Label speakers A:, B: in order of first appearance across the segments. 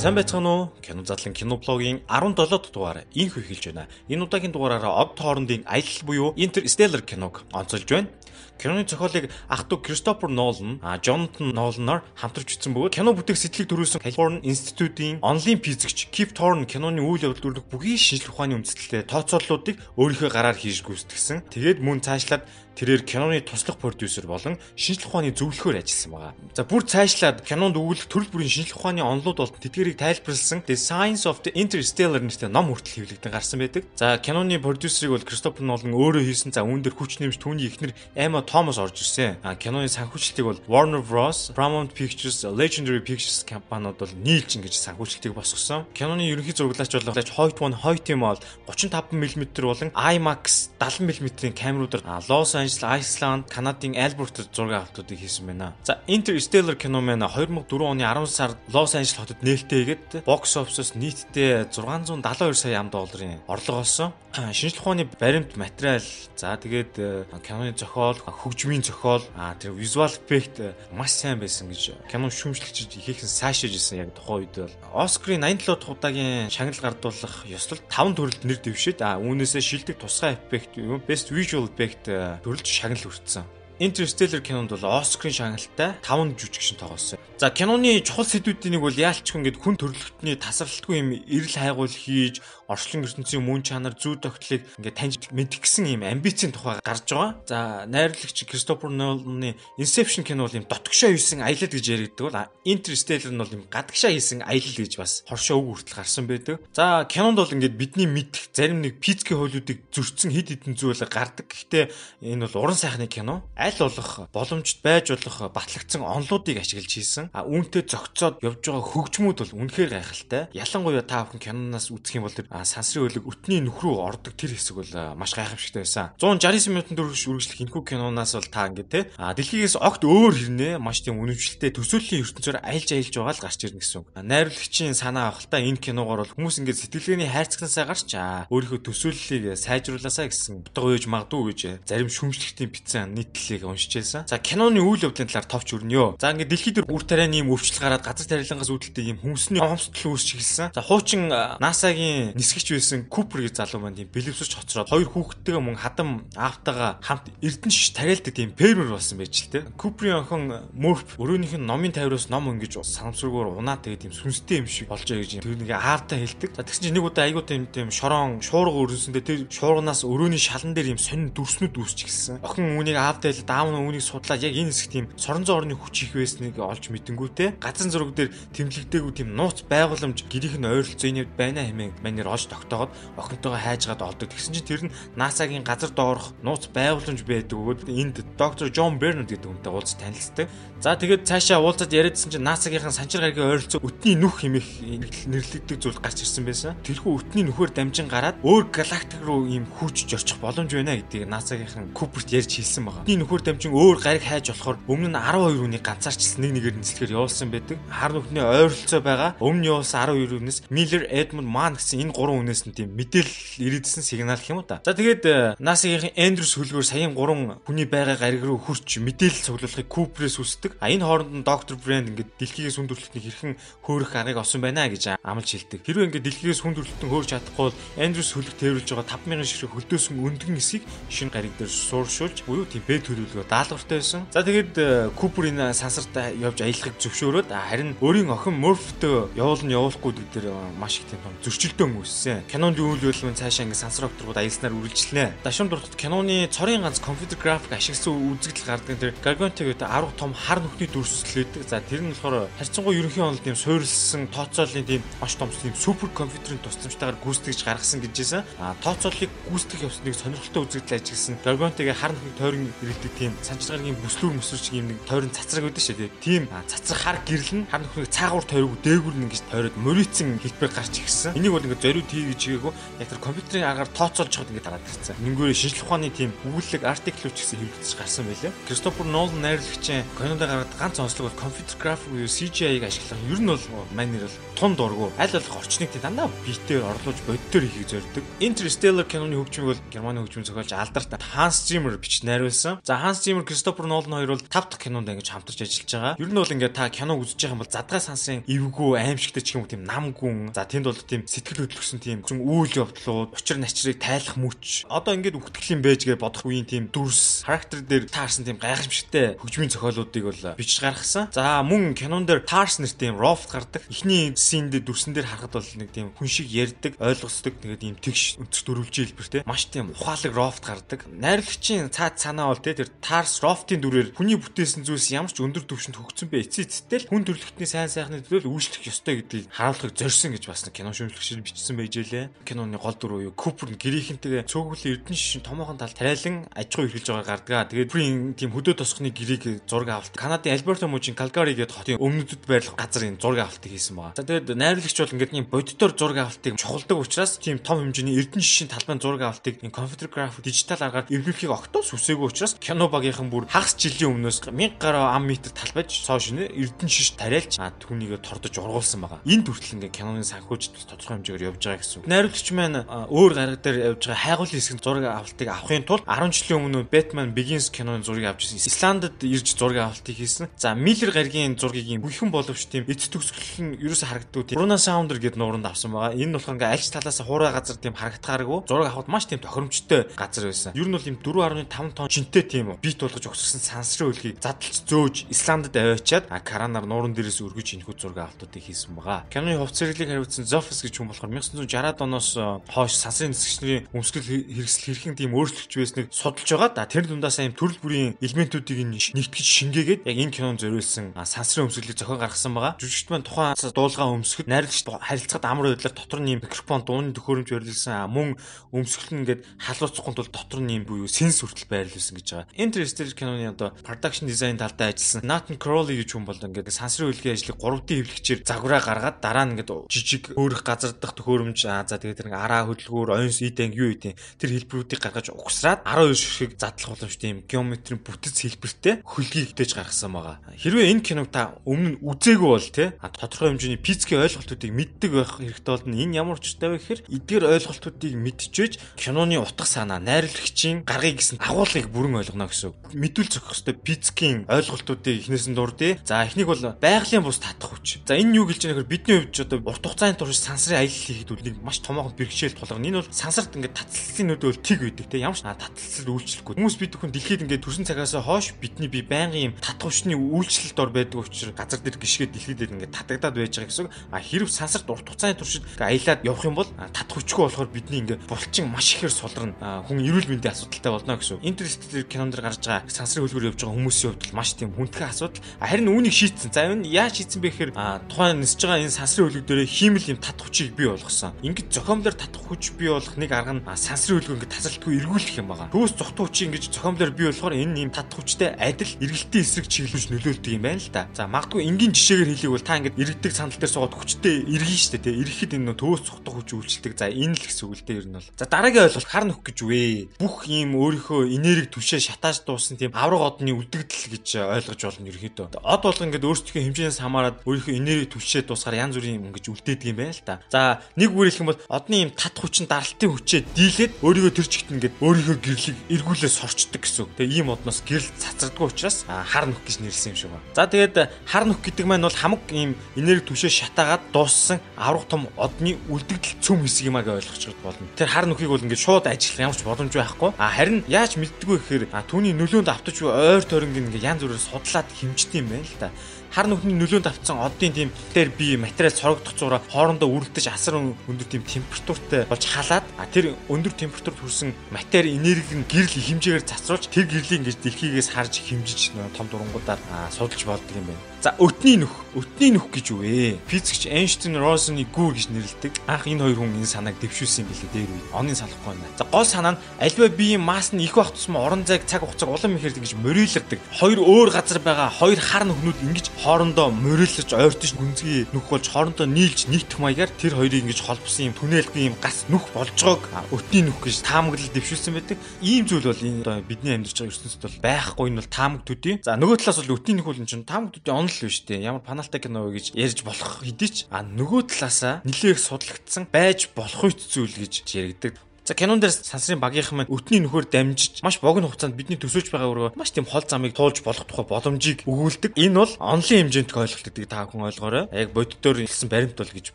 A: сайн байцгаана уу? Кино задлан кино блогийн 17 дахь дугаар инх эхэлж байна. Энэ удаагийн дугаараараа од хоорондын аялал буюу Interstellar киног онцолж байна. Киноны зохиолыг ах トゥ Кристофер Нолан, Джонатан Ноланаар хамтарч бичсэн бөгөөд кино бүтээх сэтгэлийг төрүүлсэн California Institute-ийн онлайн физикч Kip Thorne киноны үйл явдал дүрдэх бүхий шинжлэх ухааны үндэслэлтэй тооцооллуудыг өөрийнхөө гараар хийж гүйцэтгсэн. Тэгээд мөн цаашлаад тэрээр киноны туслах продюсер болон шинжлэх ухааны зөвлөхөөр ажилласан байгаа. За бүр цаашлаад кинонд өгүүлэх төрөл бүрийн шинжлэх ухааны онолууд болон тэтгэрийг тайлбарласан The Science of the Interstellar нэртэй ном хүртэл хэвлэгдэн гарсан байдаг. За киноны продюсерыг бол Кристофер Нолан өөрөө хийсэн. За үүн дээр хүч нэмж түүний эхнэр Emma Thomas орж ирсэн. А киноны санхүүжилтийг бол Warner Bros, Paramount Pictures, Legendary Pictures компаниуд бол нийлж ингэж санхүүжилтийг босгосон. Киноны ерөнхий зураглаач бол Hoyt One Hoyt-ийн бол 35 мм болон IMAX 70 мм-ийн камеруудаар Los Angeles Англис, Айсланд, Канадын Альберт зураг авалтуудыг хийсэн байна. За Interstellar кино маань 2004 оны 10 сард Лос Анжелес хотод нээлттэй игээд бокс офисоос нийтдээ 672 сая ам долларын орлого олсон. Шинжлэх ухааны баримт материал, за тэгээд э, киноны зохиол, хөгжмийн зохиол, а тэр визуал эффект э, маш сайн байсан гэж кино шүүмжлэгчид ихээхэн сайшааж исэн яг тухайн үед бол Оскарын 87 дахь удаагийн шагнал гардуулах ёслолт 5 төрөлд нэр дэвшээд а үүнээсээ шилдэг тусгай эффект, best visual effect төрөлд шагнал хүртсэн. Interstellar кинонд бол Оскарын шагналтай 5 жүжигчин тоглосон. За киноны чухал сэдвүүдийн нэг бол яалчгүй ингээд хүн төрөлхтний тасралтгүй юм эрэл хайгуул хийж орчлон ертөнцийн мөн чанар зүй тогтлыг ингээд таньж мэдэх гэсэн юм амбицийн тухай гарч байгаа. За найрлагч Кристофер Ноланы Inception кино бол юм дотгошоо хийсэн аялал гэж яригддаг бол Interstellar нь бол юм гадагшаа хийсэн аялал гэж бас хоршоо үг хүртэл гарсан байдаг. За кинонд бол ингээд бидний мэдэх зарим нэг физикийн хуулиудыг зөрчсөн хэд хэдэн зүйл гардаг. Гэхдээ энэ бол уран сайхны кино аль болох боломжтой байж болох батлагдсан онлуудыг ашиглаж хийсэн. А үүнтэй зөгцөөд явж байгаа хөгжмүүд бол үнэхээр гайхалтай. Ялангуяа та бүхэн киноноос үзэх юм бол сансрын хөлөг өтний нүх рүү ордог тэр хэсэг бол маш гайхамшигтай байсан. 169 минутын дөрвөж үргэлжлэх энэхүү киноноос бол та ингээд те а дэлхийгээс огт өөр хэрнээ маш тийм үнэмшилтэй төсөөллийн ертөнцөөр аялж аялж байгаа л гарч ирнэ гэсэн үг. Найруулагчийн санаа авахтаа энэ киногоор бол хүмүүс ингээд сэтгэлгээний хайрцагнасаа гарч аа өөрийнхөө төсөөллийг сайжруулаасаа гэсэн утга өгж магадгүй гэж зарим шүмжлэгтийн битсэн нийтлэлийг зүйлийг уншижсэн. За киноны үйл явдлын талаар товч өрнөё. За ингээд дэлхийд үр тарианы юм өвчлөл гараад газар тарилангаас үүдэлтэй юм хүмүүсний хомсдол үүсч эхэлсэн. За хуучин НАСА-гийн нисгэгч байсан Купер гэж залуу маань тийм бэлэвсэрч хоцроод хоёр хүүхэдтэйгээ мөн хадам аавтайгаа хамт эрдэнэ шиш тариалдаг тийм фермер болсон байж л те. Куперийн охин Мөрф өрөөнийх нь номын тавираас ном өнгөж санамсруугаар унаа тэгээ тийм сүнстэй юм шиг болж байгаа гэж тэр нэг аавтай хэлдэг. За тэгсэн чинь нэг удаа айгуу тийм тийм шорон шуурга өрнөсөндөө тэр шуурганаас өрөөний шалан дээр юм сонин дүрснүүд үүсч эхэлсэн. Охин үүнийг аавтай хэл даав нь үүнийг судлаад яг энэ хэсэг тийм соронзон орны хүч их байсныг олж мэдэнгүүтээ газар зураг дээр тэмдэглэдэггүй тийм нууц байгууламж гэрийнх нь ойролцоо энэ байна хэмээн манер олж тогтоогод охинтойгоо хайжгаад олдог. Тэгсэн чинь тэр нь НАСА-гийн газар доорх нууц байгууламж байдаг өгөөд энд доктор Джон Бернард гэдэг хүнтэй уулз танилцдаг. За тэгээд цаашаа уулзаад яриадсан чинь НАСА-гийнхан санчир гарагийн ойролцоо өтний нүх хэмээх нэрлэгддэг зүйл гарч ирсэн байсан. Тэрхүү өтний нүхээр дамжин гараад өөр галактик руу ийм хүч зорчих боломж байна гэдгийг НАСА-гийнхан Куперт ярьж хэлсэн байгаа. Өтний нүхээр дамжин өөр гариг хайж болохоор өмнө нь 12 үнийг ганцаарчилсан нэг нэгээр нислэхээр явуулсан байдаг. Хар нүхний ойролцоо байгаа. Өмнө нь явуулсан 12 үнээс Miller, Edmund, Mann гэсэн энэ гурван үнээс нь тийм мэдээлэл ирээдсэн сигнал гэх юм уу та. За тэгээд NASA-гийн Andrews хөлгөөр саяын гурван хүний байгаа гариг руу хурч мэдээлэл цуглуулахыг Cooper-с үсдэг. А энэ хооронд нь Dr. Brand ингээд дэлхийгээс хүндрэлтний хэрхэн хөөрөх аргыг олсон байна гэж амлж хэлдэг. Хэрвээ ингээд дэлхийгээс хүндрэлтэн хөөрч чадахгүй бол Andrews хөлөг тээвэрлж байгаа 5000 ширхэг хөлдөөсөн өндгөн эсийг шинэ гариг дээр сууршуулж буюу тийм бэд төлөвлөгөө даалгавартай байсан. За тэгээд Купер энэ сансарт явж аялахыг зөвшөөрөөд харин өөрийн охин Морфтой явуулна явуулахгүй гэдэг дээр маш их тийм зөрчилдөөн үүссэн. Кинонд үйл явдлын цаашаа ингэ сансар окторгууд аялснаар үргэлжлэнэ. Дашин дуртад киноны цорын ганц компьютер график ашигласан үзэгдэл гардаг тэр Gargantua гэдэг 10 том хар нүхний дүрслэлээд за тэр нь болохоор харьцангуй ерөнхий онол тийм суурилсан тооцооллын тийм маш том тийм супер компьютерийн тусламжтайгаар гүйцэтгэж гаргасан гэжсэн. А тооцооллыг гүйцэтгэх явцныг сонирхолтой үзэгдэл ажигласан Gargantua-гийн хар нүхний тойрон ирэлдэг тийм санчлагын бүслүүр мөсөрч юм нэг тойрон цацраг байдаг шүү дээ. Тийм цацраг хар гэрэл нь хар нөхрийг цаагуур тойрог дээгүүр нь ингэж тойроод мөрийцэн хэлбэр гарч ирсэн. Энийг бол ингээд зориуд хий гэж гээгүй яг тэр компьютерийн агаар тооцоолж чад ингээд дараад ирсэн. Нэггээр шинжлэх ухааны тийм өгүүлэг артиклүүд ч гэсэн хэвлэгдэж гарсан байлээ. Кристофер Нолан найрлагчийн Canon-д гаргаад ганц онцлог бол computer graphic буюу CGI-г ашиглах. Ер нь бол манер бол тун дургу аль болох орчныг тийм дандаа битээр орлуулж бодитоор хийхийг зорддог. Interstellar киноны хөгжмийг бол Германы хөгжмөн зохиолч Алдарт Hans Zimmer бичиж найруулсан. За Hans Zimmer, Christopher Nolan хоёр бол 5 дахь кинонд ингэж хамтарч ажиллаж байгаа. Ер нь бол ингээд та кино үзэж байгаа юм бол задгай сансын эвгүй аимшигтэй ч юм уу тийм нам гүн. За тэнд бол тийм сэтгэл хөдлөсөн тийм зүн үйл явдлууд, учир начрыг тайлах мөч. Одоо ингээд үхтгэл юм байж гэж бодох үеийн тийм дүрс, характер дээр таарсан тийм гайхамшигтай хөгжмийн зохиолуудыг бол бичиж гаргасан. За мөн кинон дээр Tars нэртэй юм Roft гардаг. Эхний синд дүрсэн дээр харахад бол нэг тийм хүн шиг ярьдаг, ойлгоцдог тэгээд ийм тэгш өнцөг дөрвөлжийн хэлбэртэй. Маш тийм ухаалаг Roft гардаг. Найрлагчийн цаад санаа бол тэр Tars Roft-ийн дүрээр хүний бүтээсэн зүйлс ямар ч өндөр түвшинд хөгцсөн бэ эцээ эцэтэл хүн төрлөختний сайн сайхны төлөө үйлчлэх ёстой гэдгийг харуулахыг зорьсон гэж бас кино шүмжлэгчид бичсэн байж лээ. Киноны гол дүр уу Купер гэрийнхэнтэйгээ цөөхөлийн эрдэнэ шишин томоохон тал тариалан аж ахуй эрхэлж байгаа гардаг. Тэгээд бүрийн тийм хөдөө тосхны гэрийг зураг авалт. Канадын Альберто мужийн Калгари гэдэг хотын өмнөдөд байрлах газар энэ зураг авалтыг хийсэн байгаа. За тэгээд найруулагч бол ингээд ийм бодитоор зураг авалтыг чухалдаг учраас тийм том хэмжээний эрдэнэ шишин талбайн зураг авалтыг компьютер график дижитал аргаар эргэлхийг огтоос үсээгүй учраас кино багийнхан бүр хагас жилийн өмнөөс 1000 гаруй ам метр талбайж цоо шинэ эрдэнэ шиш тариалж түүнийг тордож ургуулсан байгаа. Энэ төртөл ингээд киноны санхүүжилт тодорхой хэмжээгээр явж байгаа гэсэн. Найруулагч маань өөр гараг дээр явж байгаа хайгуулын хэсэгт зураг авалтыг авахын тулд 10 жилийн өмнө Batman Begins киноны зургийг авч ирсэн. Исландд ирж зураг авалтыг хийсэн. За Miller гаригийн зургийг юм бүхэн боловч тийм эц төгсгөл нь ерөөсө харагддаг тийм Bruna Sounder гэдэг нууранд авсан байгаа. Энэ нь болохоор ингээ альч талаас хуурай газар тийм харагдахааргүй. Зураг авахд маш тийм тохиромжтой газар байсан. Ер нь бол юм 4.5 тонн жинтэй тийм бит болгож өгсөн сансрын үлгийг задлж зөөж Исландд аваачаад каранаар нууран дээрээс өргөж энэхүү зураг авалтуудыг хийсэн байгаа. Киноны хувц зэрэглийг хариуцсан Zofis гэж хүн болохоор 1960-ад оноос хойш сансрын нисгчнэрийн өмсгөл хэрэгсэл хэрхэн тийм өөрчлөгч байсныг судалж байгаа. Да тэр дундаас ийм төрөл бүрийн элементүүдийг нэгтгэж шингээгээд яг энэ кинонд зориулсан сансрын өмсгөлийг зохион гаргасан байгаа. Жүжигчд маань тухайн дуулгаа өмсгөхөд найрлагч харилцагад амар байдлаар дотор нь микрофон дууны төхөөрөмж барилсан мөн өмсгөл нь ингээд халууцахгүй тул дотор нь юм буюу сенс хүртэл байрлуулсан гэж байгаа. Interstellar киноны одоо production design талдаа ажилласан Nathan Crowley гэж хүн бол ингээд сансрын үлгийн ажлыг 3D хэвлэгчээр загвараа гаргаад дараа нь ингээд жижиг өөрөх газар дах төхөөрөмж за тэгээд тэр араа хөдөлгөөр оюун идэнг юу гэдэг тэр хэлбэрүүдийг гаргаж угсраад 12 ширхэг задлах боломжтой юм геометрийн бүтэц хэлбэртэй хөлгийг хитэж гаргасан байгаа. Хэрвээ энэ киног та өмнө нь үзээгүй бол те тодорхой хэмжээний физикийн ойлголтуудыг мэддэг байх хэрэгтэй бол энэ ямар учиртай вэ гэхээр эдгээр ойлголтуудыг мэдчихэж киноны утга санаа найруулагчийн гаргыг гэсэн агуулгыг бүрэн ойлгоно гэсэн. Мэдүүл зохих хөстэй физикийн ойлголтуудыг эхнээс нь дурдъя. За эхнийг бол байгалийн бус татах хүч. За энэ юу гэлж байгаа нөхөр бидний хувьд ч одоо урт хугацааны турш сансрын аялал хийхэд үл нэг маш томоохон бэрхшээл тулгарна. Энэ бол сансарт ингээд таталцлын нүдэ бол тэг байдаг те. Ямар ч таталцал үйлчлэхгүй. Хүмүүс бид бүхэн дэлхийд ингээд төрсэн цагаас хойш бидний би байнгын юм татах хүчний үйлчлэлд ор байдаг учраас газар дээр гიშгээд дэлхийд ингээд татагдаад байж байгаа гэсэн. А хэрв сансарт урт хугацааны туршид аялаад явах юм бол татах хүчгүй болохоор бидний ингээд булчин маш ихээр сулрна. Хүн эрүүл мэндийн асуудалтай болно гэсэн. Интерстеллар кинонд гарч байгаа сансрын хөлбөр явж байгаа хүмүүсийн хувьд маш тийм хүндхэн асуудал. Харин үүнийг шийдсэн. За энэ яаж шийдсэн бэ гэхээр тухайн нисэж байгаа энэ сансрын хөлбөр дээр хиймэл юм татах хүчийг бий болгосон. Ингээд зохиомлоор татах хүч бий болох нэг арга нь сансрын хөлбөр ингээд тасралтгүй эргүүлэх юм байна. Төөс зохтуу хүчийг ингэж зохиомлоор бий болохоор энэ юм татах хүчтэй адил эргэлтийн эсрэг чиглүүлж нөлөөлдөг юм байна л да. За магадгүй энгийн жишээгээр хэлэх бол та ингээд иргэдэг сандал дээр суугаад хүчтэй эргэн штэ тий. Ирэхэд энэ төөс зохтуу хүч үйлчлдэг. За энэ л гэсэн үг л дээ ер нь бол. За дараагийн ойлголт хар нөх гэж вэ? Бүх ийм өөрийнхөө энерги түвшээ шатааж дуусан тийм авраг одны үлдэгдэл гэж ойлгож болно ерөөхдөө. Од болго ингээд өөрсдийнхөө хэмжээс хамаарат өөрийнхөө энерги түвшээ дуусгаар янз бүрийн юм ингэж үлдээдэг юм байна л да. За нэг үгээр хэлэх юм бол одны ийм тат хүчин даралтын хүчээ дийлээд өөрийгөө тэр чигт ингээд өөрийнхөө гэрлийг эргүүлээ сорчдөг гэсэн. Тэгээ ийм одноос гэрэл цацрагдгүй учраас хар нүх гэж нэрлсэн юм шиг байна. За тэгээд хар нүх гэдэг маань бол хамаг ийм энерги түвшээ шатаагаад дууссан аврах том одны үлдэгдэл цөм хэсэг юм аа гэж ойлгож болно. Тэр хар нүхийг бол ингээд шууд ажиллах ямар ч боломж байхгүй. А харин яаж мэддэггүй гэхээр түүний нөлөөнд автаж ойр тойронг ингээд янз бүрээр судлаад хэмждэг юм байна л та хар нүхний нөлөөнд автсан одын тийм дээр би материал цорогдох зураа хоорондоо үргэлж асар өндөр тийм температуртай болж халаад тэр өндөр температурт хүрсэн матери энерги нь гэрэл хэмжээгээр цацруулж тэр гэрлийн ингэж дэлхийгээс харж хэмжиж том дурангуудаар судалж болдог юм байна. За өтний нүх, өтний нүх гэж юу вэ? Физикч Эйнштейн Розны гүр гэж нэрлэдэг. Анх энэ хоёр хүн энэ санааг дэвшүүлсэн билээ дээр үед. Оны салахгүй байна. За гол санаа нь альва биеийн масс нь их байх тусмаа орон зайг цаг хугацааг улам ихээр ингэж мөрөөлөгдөг. Хоёр өөр газар байгаа хоёр хар нүхнүүд ингэж хоорондоо мөрөөлж ойртож гүнзгий нүх болж хоорондоо нийлж нийтэх маягаар тэр хоёрыг ингэж холбосон юм түнэлгүй юм гас нүх болж байгааг өтний нүх гэж таамаглал дэвшүүлсэн байдаг. Ийм зүйл бол энэ одоо бидний амьдарч байгаа ертөнцид бол байхгүй нь бол таамаг төдий. За нөгөө талаас бол өтний нүх бол чинь таамаг төдий л биш үү? Ямар паналтай кино вэ гэж ярьж болох хэдий ч а нөгөө талаасаа нилээх судлагдсан байж болох үт зүйл гэж яригдаг. За кинон дээр сансрын багийнхан маань өтний нөхөр дамжиж маш богино хугацаанд бидний төсөөлж байгаа өрөө маш тийм хол замыг туулж болох тухай боломжийг өгүүлдэг. Энэ бол онлын хэмжээнд ойлголт гэдэг та хүн ойлгоорой. Яг боддоор хэлсэн баримт бол гэж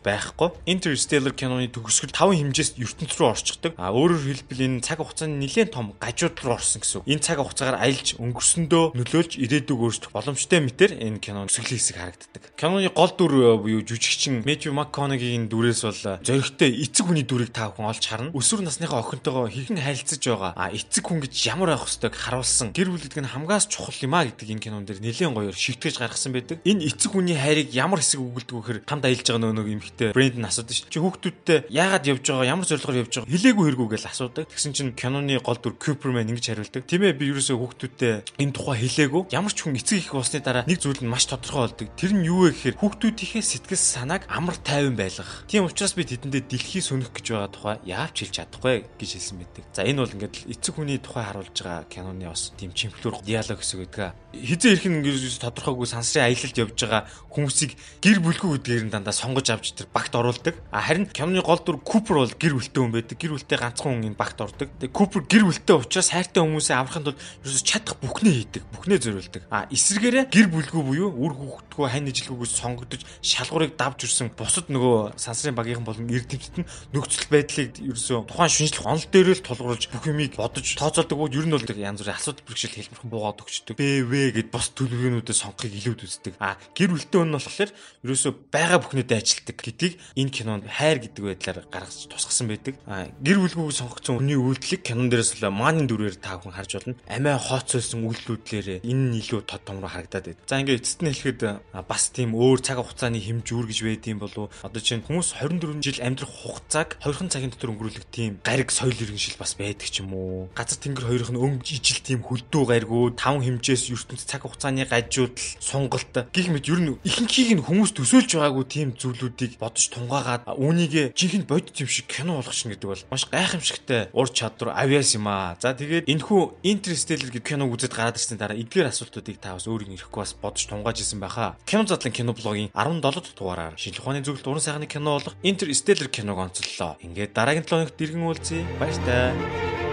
A: байхгүй. Interstellar киноны төгсгөл 5 хэмжээст ертөнц рүү орчдөг. А өөрөөр хэлбэл энэ цаг хугацааны нэлээд том гажууд руу орсон гэсэн үг. Энэ цаг хугацаагаар аялж өнгөрсөндөө нөлөөлж ирээдүг өөрчлөх боломжтой мэтэр энэ киноны төсгөлийн хэсэг харагддаг. Киноны гол дүр буюу жүжигчин Matthew McConaughey-ийн дүрээс бол зоригтой эцэг хүний дүрийг та хүн олж харна. Өсвөр насны насныхаа охинтойгоо хэрхэн харилцаж байгаа а эцэг хүн гэж ямар байх ёстойг харуулсан гэр бүл гэдэг нь хамгаас чухал юм а гэдэг энэ кинон дээр нэлээд гоёор шийтгэж гаргасан байдаг. Энэ эцэг хүний хайрыг ямар хэсэг өгүүлдэг вэхэр хамт аялж байгаа нэг эмэгтэй брэнд нь асуудаг ш. Чи хүүхдүүдтэй яагаад явж байгаа ямар зорилгоор явж байгаа хэлээгүй хэрэггүй гэж асуудаг. Тэгсэн чинь киноны гол дүр Купермен ингэж хариулдаг. Тийм ээ би ерөөсөө хүүхдүүдтэй энэ тухай хэлээгүй. Ямар ч хүн эцэг их болсны дараа нэг зүйл нь маш тодорхой болдог. Тэр нь юу вэ гэхээр хүүхдүүдийнхээ сэтгэл санааг амар тайван байлгах. Тийм учраас би тэдэндээ дэлхий сөнөх гэж байгаа тухай яавч хэлж чадахгүй гэж хэлсэн байдаг. За энэ бол ингээд эцэг хүний тухай харуулж байгаа киноны бас тийм чимхлүүр диалог хэсэг байдаг. Хизээ ирэх нь ингээд тодорхойгүй сансрын аялалд явж байгаа хүмүүсийг гэр бүлгүй гэдгээр нь дандаа сонгож авч тэр багт оруулдаг. А харин киноны гол дүр Купер бол гэр бүлтэй хүн байдаг. Гэр бүлтэй ганцхан хүн энэ багт ордог. Тэгээ Купер гэр бүлтэй учраас хайртай хүмүүсээ аврахын тулд ерөөсө чадах бүхнээ хийдэг. Бүхнээ зориулдаг. А эсвэргээрээ гэр бүлгүй буюу үр хүүхдгөө хань ижилгүйгээс сонгогдож шалгуурыг давж ирсэн бусад нөгөө сансрын багийнхан болон эрдэмтэд нь нөхцөл байдлыг ерөөсө тухайн шинжлэх онол дээр л тулгуурлаж бүх юмыг бодож тооцоолдог бол ер нь бол янз бүрийн асуудал бэрхшээл хэлбэрхэн буугаад өгчдөг. БВ гэд бос төлөвлөгөөнүүдэд сонгохыг илүүд үздэг. А гэр бүлтэй нь болохоор ерөөсөө байгаа бүхнүүдэд ажилтдаг гэдгийг энэ кинонд хайр гэдэг байдлаар гаргаж тусгасан байдаг. А гэр бүлгүйг сонгогдсон хүний үйлдэлийг кинон дээрээс л мааны дүрээр та хүн харж болно. Амиа хооцолсон үйлдэлүүдлээрээ энэ нь илүү тод том руу харагдаад байд. За ингээд эцэст нь хэлэхэд бас тийм өөр цаг хугацааны хэмжүүр гэж байдсан болов одоо чинь хүмүүс 24 жил амьдрах хугацааг 2хан цагийн дотор өнгөрүүлэх тийм гариг соёл иргэншил бас байдаг ч юм уу. Газар тэнгэр хоёрох нь өнгө ижил тийм хөлдөө гаргуу, таван хэмжээс ертөнц цаг хугацааны гажуудал, сунгалт гих мэт ер нь ихэнхийг нь хүмүүс төсөөлж байгаагүй тийм зүйлүүдийг бодож тунгаагаад үүнийг жинхэнэ бодит юм шиг кино болгох шин гэдэг бол маш гайхамшигтай ур чадвар авьяас юм аа. За тэгээд энэхүү Interstellar гэдэг киног үзэж гараад ирсэн дараа эдгээр асуултуудыг та бас өөрийн ирэхгүй бас бодож тунгааж исэн байхаа. Кино задлан кино блогийн 17 дахь дугаараар шинжлэх ухааны зөвлөлт уран сайхны кино болох Interstellar киног онцоллоо. Ингээд дараагийн 7 хоногт дэргэн уулзъя. Баяр таа.